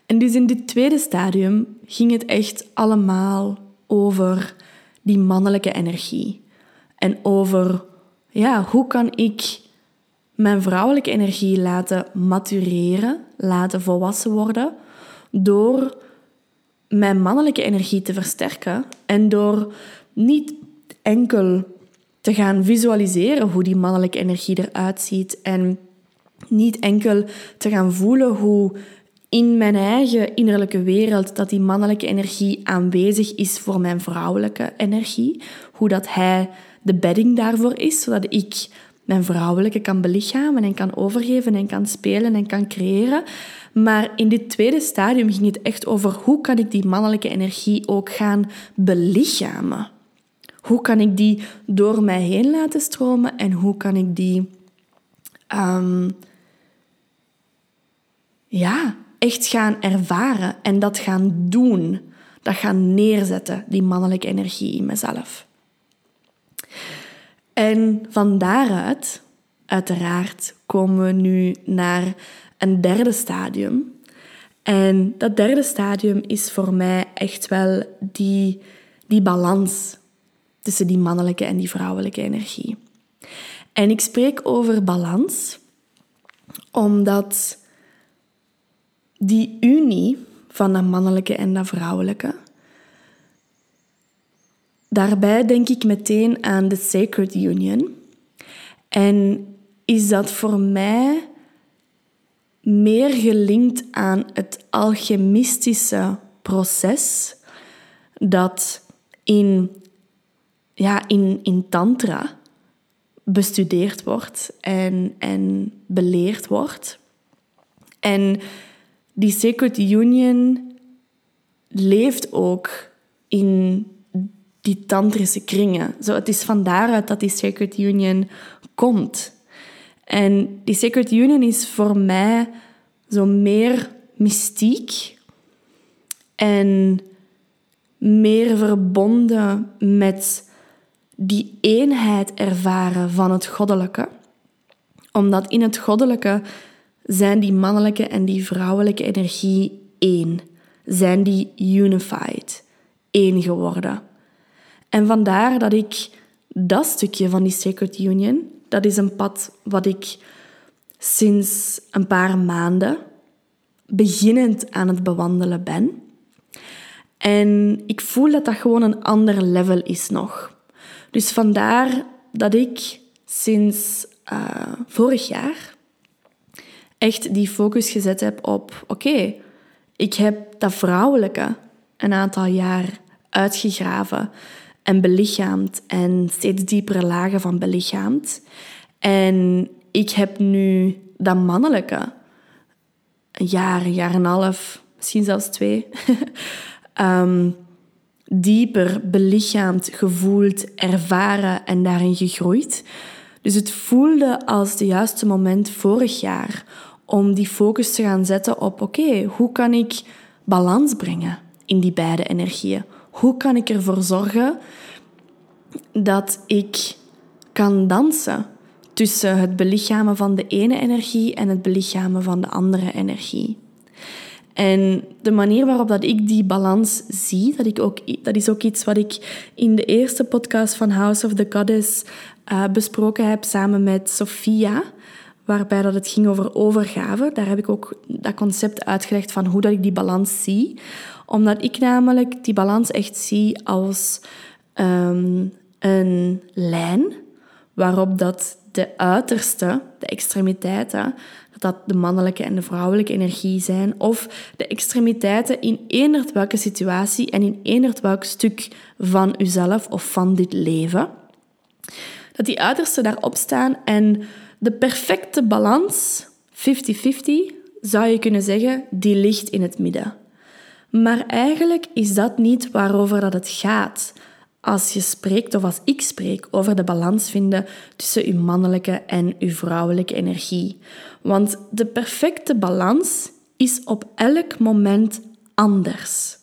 S1: En dus in dit tweede stadium ging het echt allemaal over die mannelijke energie. En over ja, hoe kan ik mijn vrouwelijke energie laten matureren, laten volwassen worden, door mijn mannelijke energie te versterken en door niet enkel te gaan visualiseren hoe die mannelijke energie eruit ziet en niet enkel te gaan voelen hoe in mijn eigen innerlijke wereld dat die mannelijke energie aanwezig is voor mijn vrouwelijke energie, hoe dat hij de bedding daarvoor is, zodat ik mijn vrouwelijke kan belichamen en kan overgeven en kan spelen en kan creëren. Maar in dit tweede stadium ging het echt over hoe kan ik die mannelijke energie ook gaan belichamen. Hoe kan ik die door mij heen laten stromen en hoe kan ik die um, ja, echt gaan ervaren en dat gaan doen. Dat gaan neerzetten, die mannelijke energie in mezelf. En van daaruit, uiteraard, komen we nu naar een derde stadium. En dat derde stadium is voor mij echt wel die, die balans tussen die mannelijke en die vrouwelijke energie. En ik spreek over balans omdat die unie van dat mannelijke en dat vrouwelijke, daarbij denk ik meteen aan de Sacred Union. En is dat voor mij meer gelinkt aan het alchemistische proces dat in, ja, in, in Tantra bestudeerd wordt en, en beleerd wordt. En die Sacred Union leeft ook in die tantrische kringen. Zo, het is van daaruit dat die Sacred Union komt. En die Sacred Union is voor mij zo meer mystiek en meer verbonden met die eenheid ervaren van het goddelijke. Omdat in het goddelijke zijn die mannelijke en die vrouwelijke energie één. Zijn die unified, één geworden. En vandaar dat ik dat stukje van die Sacred Union, dat is een pad wat ik sinds een paar maanden beginnend aan het bewandelen ben. En ik voel dat dat gewoon een ander level is nog. Dus vandaar dat ik sinds uh, vorig jaar echt die focus gezet heb op: oké, ik heb dat vrouwelijke een aantal jaar uitgegraven en belichaamd en steeds diepere lagen van belichaamd. En ik heb nu dat mannelijke een jaar, een jaar en een half, misschien zelfs twee, um, [LAUGHS] dieper belichaamd, gevoeld, ervaren en daarin gegroeid. Dus het voelde als het juiste moment vorig jaar om die focus te gaan zetten op: oké, hoe kan ik balans brengen in die beide energieën? Hoe kan ik ervoor zorgen dat ik kan dansen tussen het belichamen van de ene energie en het belichamen van de andere energie? En de manier waarop dat ik die balans zie, dat, ik ook, dat is ook iets wat ik in de eerste podcast van House of the Goddess uh, besproken heb samen met Sophia waarbij dat het ging over overgave. Daar heb ik ook dat concept uitgelegd van hoe dat ik die balans zie. Omdat ik namelijk die balans echt zie als ehm, een lijn waarop dat de uiterste, de extremiteiten, dat dat de mannelijke en de vrouwelijke energie zijn, of de extremiteiten in eenderd welke situatie en in eenderd welk stuk van uzelf of van dit leven, dat die uiterste daarop staan en de perfecte balans, 50-50, zou je kunnen zeggen, die ligt in het midden. Maar eigenlijk is dat niet waarover dat het gaat als je spreekt of als ik spreek over de balans vinden tussen uw mannelijke en uw vrouwelijke energie. Want de perfecte balans is op elk moment anders.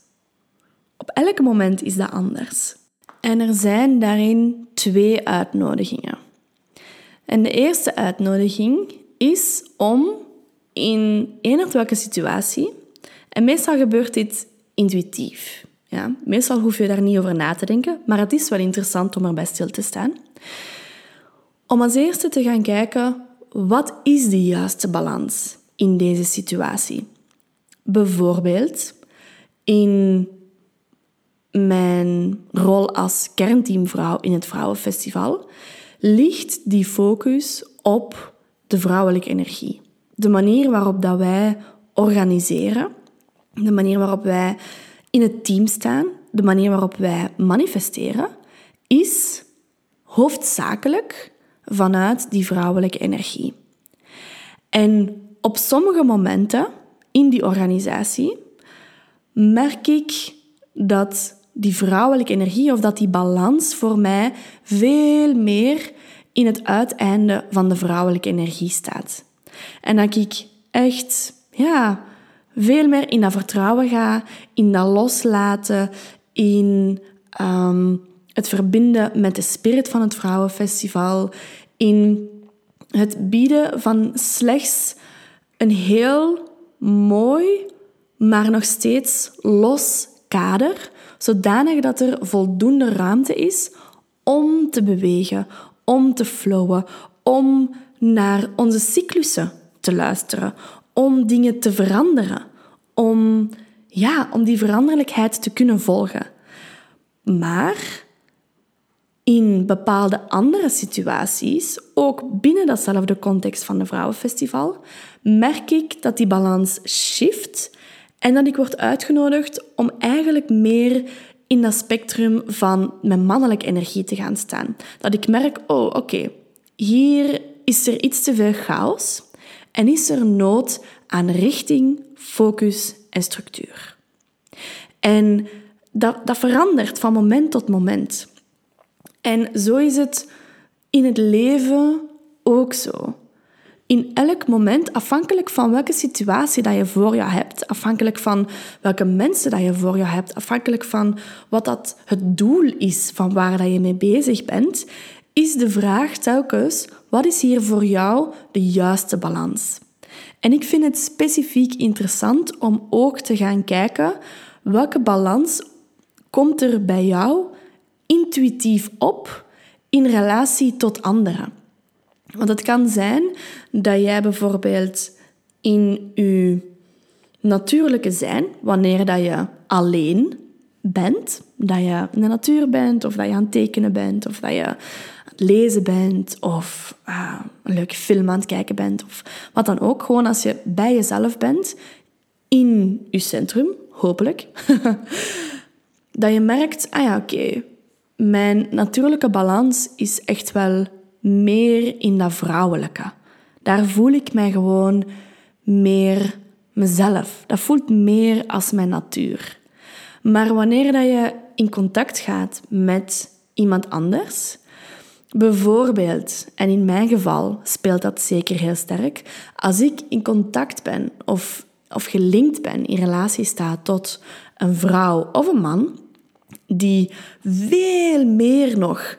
S1: Op elk moment is dat anders. En er zijn daarin twee uitnodigingen. En de eerste uitnodiging is om in een of welke situatie, en meestal gebeurt dit intuïtief. Ja, meestal hoef je daar niet over na te denken, maar het is wel interessant om erbij stil te staan. Om als eerste te gaan kijken, wat is de juiste balans in deze situatie? Bijvoorbeeld in mijn rol als kernteamvrouw in het Vrouwenfestival ligt die focus op de vrouwelijke energie. De manier waarop dat wij organiseren, de manier waarop wij in het team staan, de manier waarop wij manifesteren, is hoofdzakelijk vanuit die vrouwelijke energie. En op sommige momenten in die organisatie merk ik dat die vrouwelijke energie of dat die balans voor mij veel meer in het uiteinde van de vrouwelijke energie staat. En dat ik echt ja, veel meer in dat vertrouwen ga, in dat loslaten, in ehm, het verbinden met de spirit van het Vrouwenfestival, in het bieden van slechts een heel mooi, maar nog steeds los kader, zodanig dat er voldoende ruimte is om te bewegen, om te flowen, om naar onze cyclussen te luisteren, om dingen te veranderen, om, ja, om die veranderlijkheid te kunnen volgen. Maar in bepaalde andere situaties, ook binnen datzelfde context van de Vrouwenfestival, merk ik dat die balans shift en dat ik word uitgenodigd om eigenlijk meer in dat spectrum van mijn mannelijke energie te gaan staan. Dat ik merk, oh oké, hier is er iets te veel chaos en is er nood aan richting, focus en structuur. En dat, dat verandert van moment tot moment. En zo is het in het leven ook zo. In elk moment, afhankelijk van welke situatie dat je voor je hebt, afhankelijk van welke mensen dat je voor je hebt, afhankelijk van wat dat het doel is van waar dat je mee bezig bent, is de vraag telkens: wat is hier voor jou de juiste balans? En ik vind het specifiek interessant om ook te gaan kijken welke balans komt er bij jou intuïtief op in relatie tot anderen. Want het kan zijn dat jij bijvoorbeeld in je natuurlijke zijn, wanneer dat je alleen bent, dat je in de natuur bent, of dat je aan het tekenen bent, of dat je aan het lezen bent, of uh, een leuke film aan het kijken bent, of wat dan ook. Gewoon als je bij jezelf bent, in je centrum, hopelijk, [LAUGHS] dat je merkt, ah ja, oké, mijn natuurlijke balans is echt wel meer in dat vrouwelijke. Daar voel ik mij gewoon meer mezelf. Dat voelt meer als mijn natuur. Maar wanneer dat je in contact gaat met iemand anders, bijvoorbeeld, en in mijn geval speelt dat zeker heel sterk, als ik in contact ben of, of gelinkt ben, in relatie sta tot een vrouw of een man, die veel meer nog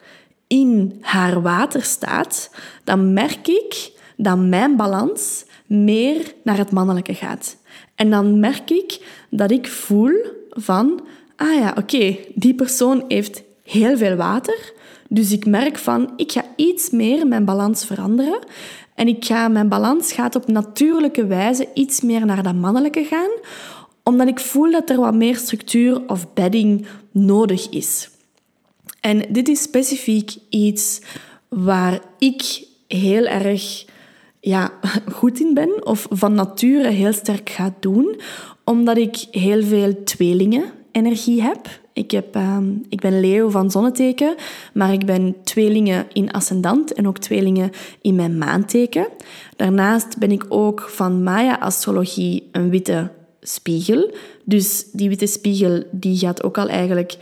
S1: in haar water staat, dan merk ik dat mijn balans meer naar het mannelijke gaat. En dan merk ik dat ik voel van, ah ja, oké, die persoon heeft heel veel water, dus ik merk van, ik ga iets meer mijn balans veranderen. En ik ga, mijn balans gaat op natuurlijke wijze iets meer naar dat mannelijke gaan, omdat ik voel dat er wat meer structuur of bedding nodig is. En dit is specifiek iets waar ik heel erg ja, [LAUGHS] goed in ben of van nature heel sterk ga doen, omdat ik heel veel tweelingen energie heb. Ik, heb, uh, ik ben Leo van zonneteken, maar ik ben tweelingen in ascendant en ook tweelingen in mijn maanteken. Daarnaast ben ik ook van Maya-astrologie een witte spiegel. Dus die witte spiegel die gaat ook al eigenlijk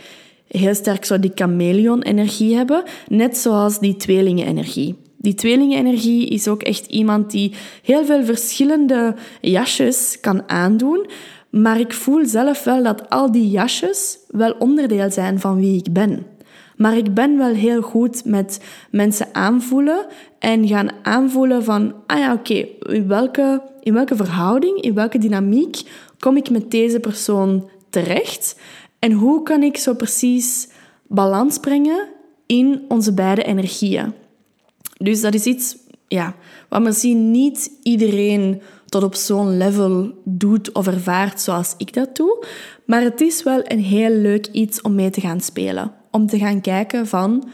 S1: heel sterk zo die chameleon-energie hebben, net zoals die tweelingen-energie. Die tweelingen-energie is ook echt iemand die heel veel verschillende jasjes kan aandoen, maar ik voel zelf wel dat al die jasjes wel onderdeel zijn van wie ik ben. Maar ik ben wel heel goed met mensen aanvoelen en gaan aanvoelen van, ah ja, oké, in, welke, in welke verhouding, in welke dynamiek kom ik met deze persoon terecht? En hoe kan ik zo precies balans brengen in onze beide energieën? Dus dat is iets ja, wat misschien niet iedereen tot op zo'n level doet of ervaart zoals ik dat doe. Maar het is wel een heel leuk iets om mee te gaan spelen. Om te gaan kijken van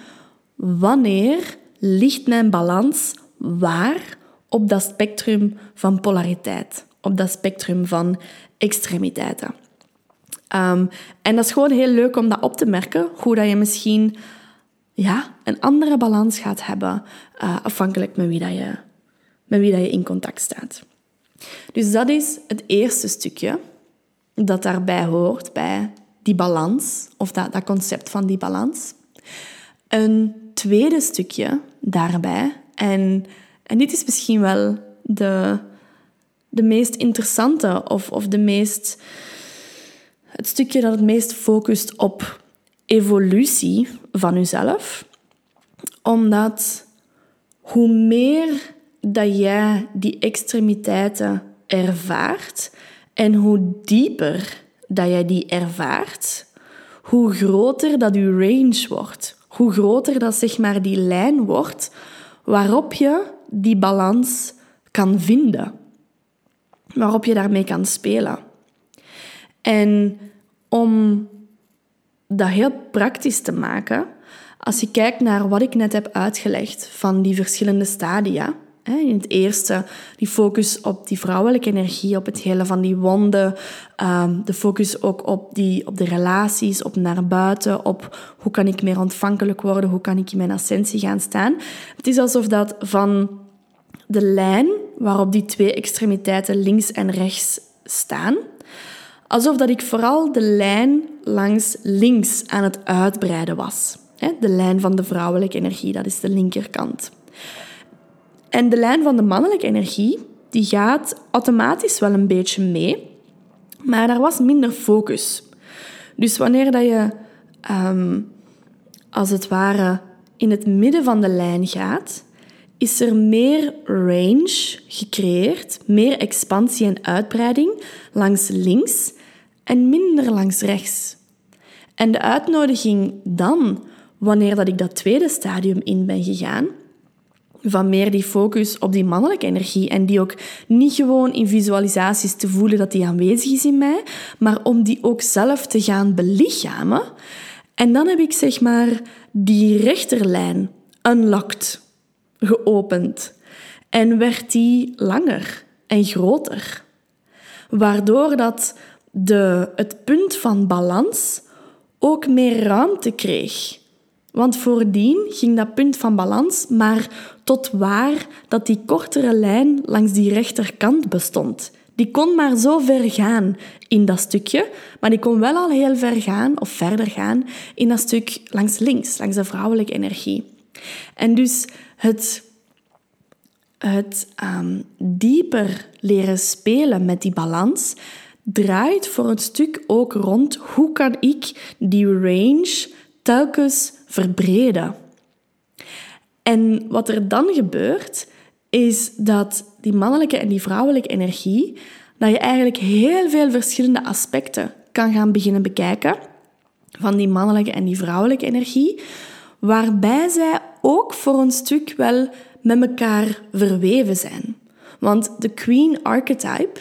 S1: wanneer ligt mijn balans waar op dat spectrum van polariteit, op dat spectrum van extremiteiten. Um, en dat is gewoon heel leuk om dat op te merken, hoe dat je misschien ja, een andere balans gaat hebben, uh, afhankelijk met wie, dat je, met wie dat je in contact staat. Dus dat is het eerste stukje dat daarbij hoort, bij die balans, of dat, dat concept van die balans. Een tweede stukje daarbij, en, en dit is misschien wel de, de meest interessante of, of de meest, het stukje dat het meest focust op evolutie van uzelf. Omdat hoe meer dat jij die extremiteiten ervaart en hoe dieper dat jij die ervaart, hoe groter dat je range wordt. Hoe groter dat zeg maar die lijn wordt waarop je die balans kan vinden. Waarop je daarmee kan spelen. En om dat heel praktisch te maken, als je kijkt naar wat ik net heb uitgelegd van die verschillende stadia, in het eerste, die focus op die vrouwelijke energie, op het hele van die wonden. Ehm, de focus ook op, die, op de relaties, op naar buiten, op hoe kan ik meer ontvankelijk worden, hoe kan ik in mijn ascensie gaan staan. Het is alsof dat van de lijn waarop die twee extremiteiten links en rechts staan, alsof dat ik vooral de lijn langs links aan het uitbreiden was. De lijn van de vrouwelijke energie, dat is de linkerkant. En de lijn van de mannelijke energie, die gaat automatisch wel een beetje mee, maar daar was minder focus. Dus wanneer dat je, ehm, als het ware, in het midden van de lijn gaat, is er meer range gecreëerd, meer expansie en uitbreiding langs links en minder langs rechts. En de uitnodiging dan, wanneer dat ik dat tweede stadium in ben gegaan, van meer die focus op die mannelijke energie en die ook niet gewoon in visualisaties te voelen dat die aanwezig is in mij, maar om die ook zelf te gaan belichamen. En dan heb ik zeg maar die rechterlijn unlocked, geopend en werd die langer en groter, waardoor dat de, het punt van balans ook meer ruimte kreeg. Want voordien ging dat punt van balans maar tot waar dat die kortere lijn langs die rechterkant bestond. Die kon maar zo ver gaan in dat stukje, maar die kon wel al heel ver gaan of verder gaan in dat stuk langs links, langs de vrouwelijke energie. En dus het, het um, dieper leren spelen met die balans draait voor een stuk ook rond hoe kan ik die range telkens verbreden. En wat er dan gebeurt, is dat die mannelijke en die vrouwelijke energie, dat je eigenlijk heel veel verschillende aspecten kan gaan beginnen bekijken van die mannelijke en die vrouwelijke energie, waarbij zij ook voor een stuk wel met elkaar verweven zijn. Want de queen archetype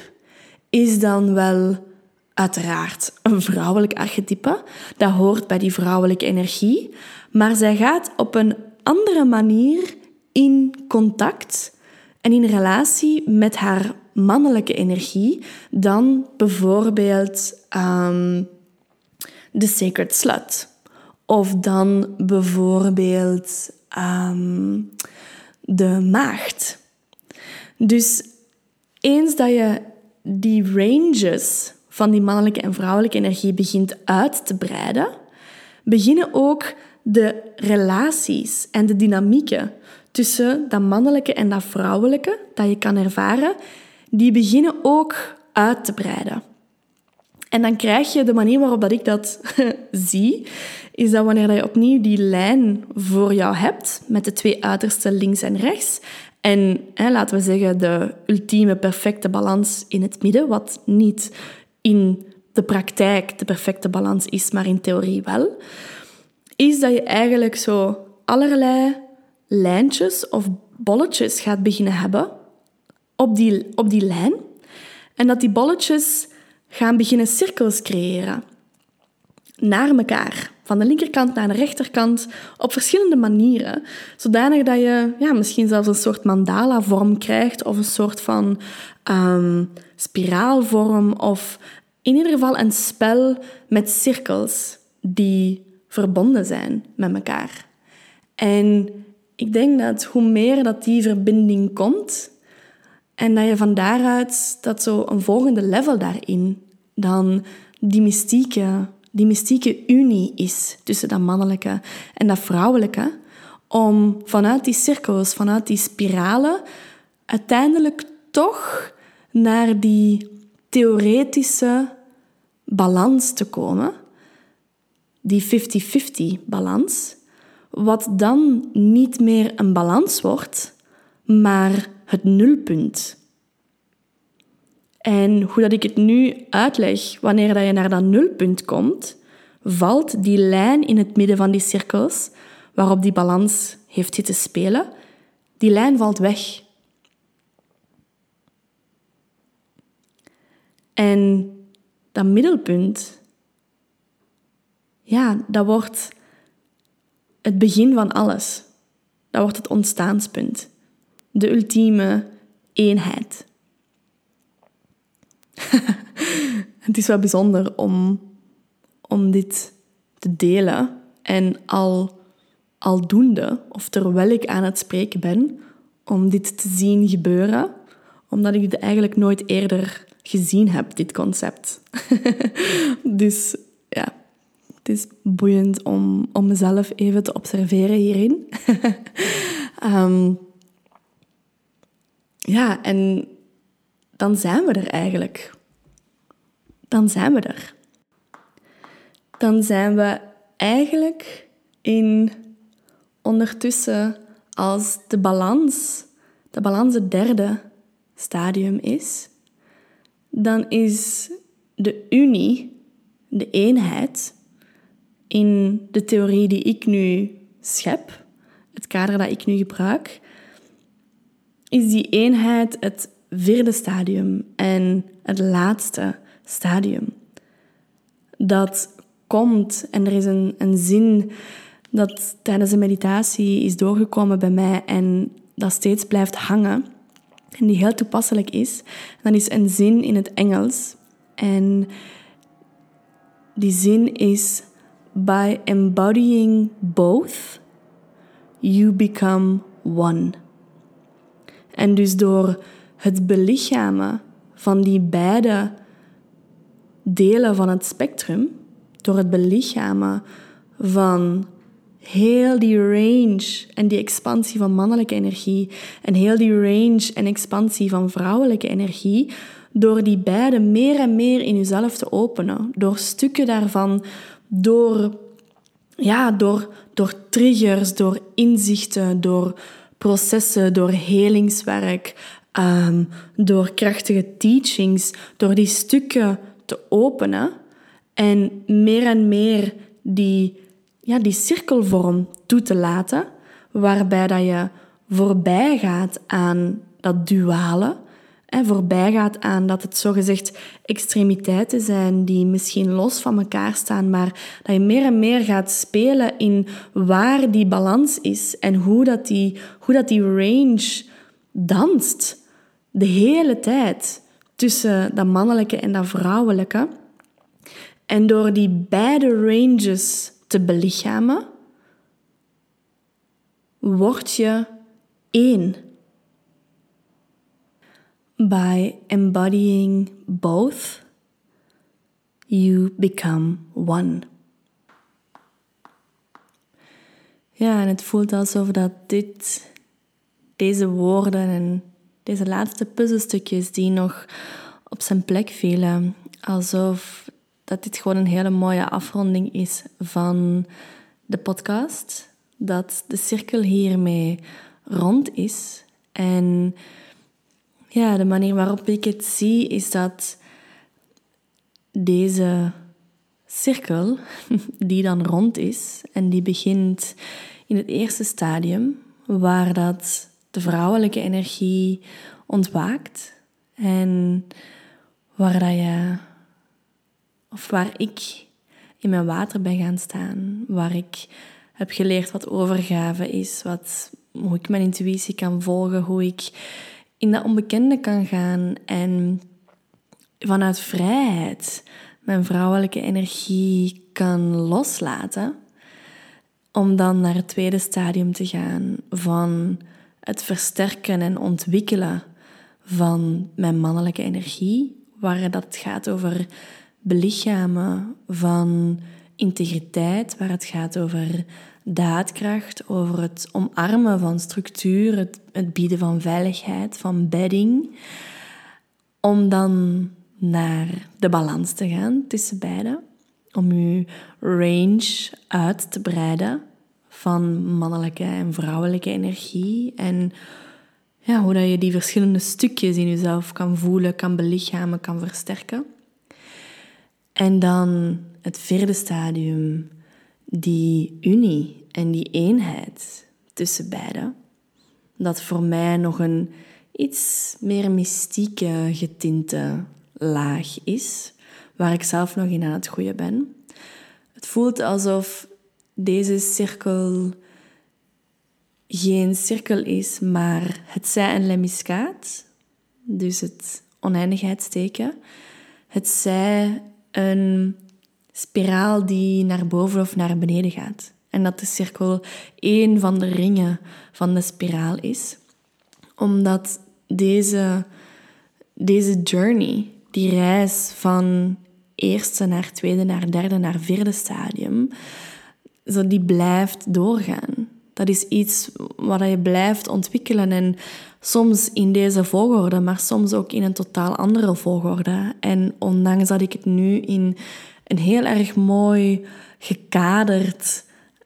S1: is dan wel uiteraard een vrouwelijk archetype. Dat hoort bij die vrouwelijke energie. Maar zij gaat op een andere manier in contact en in relatie met haar mannelijke energie dan bijvoorbeeld um, de Sacred Slut. Of dan bijvoorbeeld ehm, de maagd. Dus eens dat je die ranges van die mannelijke en vrouwelijke energie begint uit te breiden, beginnen ook de relaties en de dynamieken tussen dat mannelijke en dat vrouwelijke dat je kan ervaren, die beginnen ook uit te breiden. En dan krijg je de manier waarop dat ik dat [LAUGHS] zie, is dat wanneer je opnieuw die lijn voor jou hebt, met de twee uitersten links en rechts, en hè, laten we zeggen de ultieme perfecte balans in het midden, wat niet in de praktijk de perfecte balans is, maar in theorie wel, is dat je eigenlijk zo allerlei lijntjes of bolletjes gaat beginnen hebben op die, op die lijn. En dat die bolletjes gaan beginnen cirkels creëren. Naar elkaar. Van de linkerkant naar de rechterkant. Op verschillende manieren. Zodanig dat je ja, misschien zelfs een soort mandala-vorm krijgt. Of een soort van um, spiraalvorm. Of in ieder geval een spel met cirkels die verbonden zijn met elkaar. En ik denk dat hoe meer dat die verbinding komt, en dat je van daaruit dat zo een volgende level daarin dan die mystieke, die mystieke unie is tussen dat mannelijke en dat vrouwelijke, om vanuit die cirkels, vanuit die spiralen, uiteindelijk toch naar die theoretische balans te komen, die 50-50 balans, wat dan niet meer een balans wordt, maar het nulpunt. En hoe dat ik het nu uitleg, wanneer dat je naar dat nulpunt komt, valt die lijn in het midden van die cirkels, waarop die balans heeft zitten spelen, die lijn valt weg. En dat middelpunt, ja, dat wordt het begin van alles. Dat wordt het ontstaanspunt. De ultieme eenheid. [LAUGHS] het is wel bijzonder om, om dit te delen. En al, aldoende, of terwijl ik aan het spreken ben, om dit te zien gebeuren. Omdat ik het eigenlijk nooit eerder gezien heb, dit concept. [LAUGHS] dus ja, het is boeiend om, om mezelf even te observeren hierin. [LAUGHS] Ehm, ja, en dan zijn we er eigenlijk. Dan zijn we er. Dan zijn we eigenlijk in ondertussen als de balans, de balans het derde stadium is, dan is de unie, de eenheid, in de theorie die ik nu schep, het kader dat ik nu gebruik, is die eenheid het vierde stadium en het laatste stadium. Dat komt, en er is een, een zin dat tijdens de meditatie is doorgekomen bij mij en dat steeds blijft hangen en die heel toepasselijk is. Dat is een zin in het Engels en die zin is By embodying both, you become one. En dus door het belichamen van die beide delen van het spectrum, door het belichamen van heel die range en die expansie van mannelijke energie en heel die range en expansie van vrouwelijke energie, door die beide meer en meer in jezelf te openen, door stukken daarvan, door, ja, door, door triggers, door inzichten, door processen, door helingswerk, um, door krachtige teachings, door die stukken te openen en meer en meer die, ja, die cirkelvorm toe te laten, waarbij dat je voorbij gaat aan dat duale, en voorbij gaat aan dat het zogezegd extremiteiten zijn die misschien los van elkaar staan, maar dat je meer en meer gaat spelen in waar die balans is en hoe dat die, hoe dat die range danst de hele tijd tussen dat mannelijke en dat vrouwelijke. En door die beide ranges te belichamen, word je één. By embodying both, you become one. Ja, en het voelt alsof dat dit, deze woorden en deze laatste puzzelstukjes die nog op zijn plek vielen, alsof dat dit gewoon een hele mooie afronding is van de podcast. Dat de cirkel hiermee rond is. En ja, de manier waarop ik het zie is dat deze cirkel, [LAUGHS] die dan rond is en die begint in het eerste stadium, waar dat de vrouwelijke energie ontwaakt. En waar dat je, of waar ik in mijn water ben gaan staan, waar ik heb geleerd wat overgave is, wat, hoe ik mijn intuïtie kan volgen, hoe ik in dat onbekende kan gaan en vanuit vrijheid mijn vrouwelijke energie kan loslaten, om dan naar het tweede stadium te gaan van het versterken en ontwikkelen van mijn mannelijke energie, waar dat gaat over belichamen van integriteit, waar het gaat over daadkracht, over het omarmen van structuur, het, bieden van veiligheid, van bedding, om dan naar de balans te gaan tussen beide, om je range uit te breiden van mannelijke en vrouwelijke energie en ja, hoe dat je die verschillende stukjes in jezelf kan voelen, kan belichamen, kan versterken. En dan het vierde stadium, die unie en die eenheid tussen beiden. Dat voor mij nog een iets meer mystieke getinte laag is, waar ik zelf nog in aan het groeien ben. Het voelt alsof deze cirkel geen cirkel is, maar het zij een lemniscaat, dus het oneindigheidsteken. Het zij een spiraal die naar boven of naar beneden gaat. En dat de cirkel één van de ringen van de spiraal is. Omdat deze, deze journey, die reis van eerste naar tweede, naar derde, naar vierde stadium, zo die blijft doorgaan. Dat is iets wat je blijft ontwikkelen en soms in deze volgorde, maar soms ook in een totaal andere volgorde. En ondanks dat ik het nu in een heel erg mooi gekaderd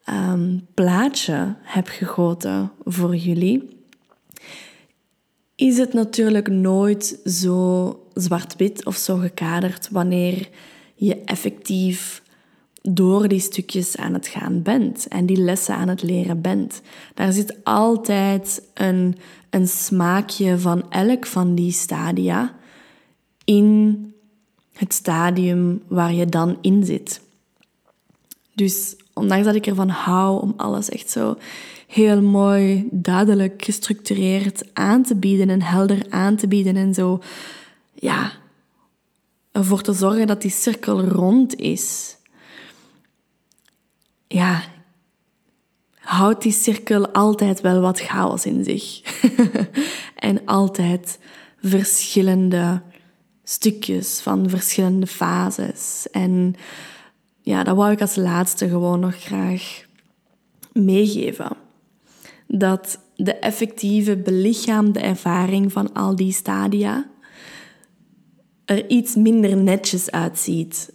S1: um, plaatje heb gegoten voor jullie, is het natuurlijk nooit zo zwart-wit of zo gekaderd wanneer je effectief door die stukjes aan het gaan bent en die lessen aan het leren bent. Daar zit altijd een, een smaakje van elk van die stadia in het stadium waar je dan in zit. Dus ondanks dat ik ervan hou om alles echt zo heel mooi, duidelijk, gestructureerd aan te bieden en helder aan te bieden en zo, ja, ervoor te zorgen dat die cirkel rond is. Ja, houdt die cirkel altijd wel wat chaos in zich. [LAUGHS] en altijd verschillende stukjes van verschillende fases. En ja, dat wou ik als laatste gewoon nog graag meegeven. Dat de effectieve belichaamde ervaring van al die stadia er iets minder netjes uitziet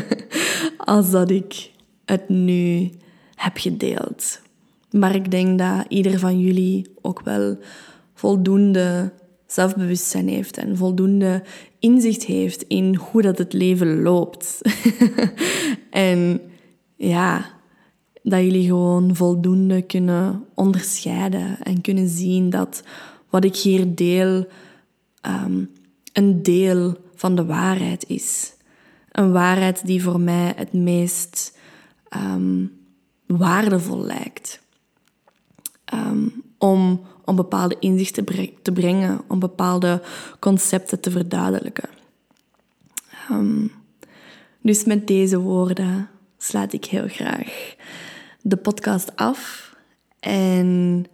S1: [LAUGHS] als dat ik het nu heb gedeeld. Maar ik denk dat ieder van jullie ook wel voldoende zelfbewustzijn heeft en voldoende inzicht heeft in hoe dat het leven loopt. [LAUGHS] en ja, dat jullie gewoon voldoende kunnen onderscheiden en kunnen zien dat wat ik hier deel ehm, een deel van de waarheid is. Een waarheid die voor mij het meest ehm, waardevol lijkt. Ehm, om om bepaalde inzichten te brengen, om bepaalde concepten te verduidelijken. Ehm, dus met deze woorden sluit ik heel graag de podcast af en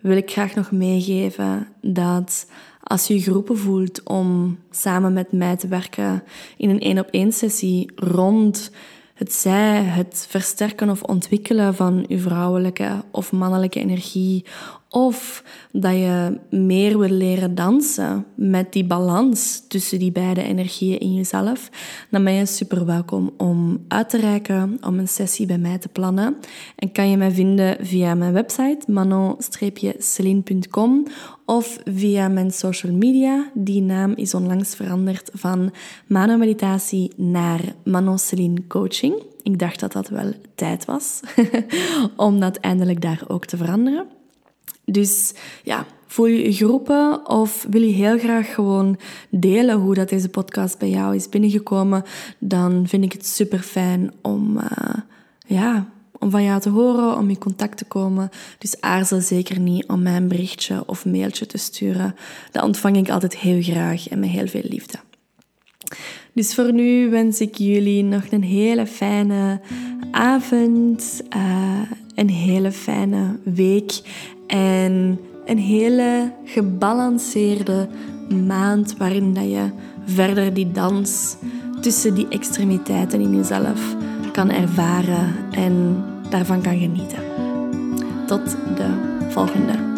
S1: wil ik graag nog meegeven dat als je je voelt om samen met mij te werken in een één op één sessie rond het zij, het versterken of ontwikkelen van uw vrouwelijke of mannelijke energie, of dat je meer wil leren dansen met die balans tussen die beide energieën in jezelf, dan ben je super welkom om uit te reiken, om een sessie bij mij te plannen. En kan je mij vinden via mijn website manon-celine.com of via mijn social media. Die naam is onlangs veranderd van Mano Meditatie naar Manon Celine Coaching. Ik dacht dat dat wel tijd was [LAUGHS] om dat eindelijk daar ook te veranderen. Dus ja, voel je je geroepen of wil je heel graag gewoon delen hoe dat deze podcast bij jou is binnengekomen, dan vind ik het super fijn om, uh, ja, om van jou te horen, om in contact te komen. Dus aarzel zeker niet om mij een berichtje of mailtje te sturen. Dat ontvang ik altijd heel graag en met heel veel liefde. Dus voor nu wens ik jullie nog een hele fijne avond, uh, een hele fijne week en een hele gebalanceerde maand waarin dat je verder die dans tussen die extremiteiten in jezelf kan ervaren en daarvan kan genieten. Tot de volgende.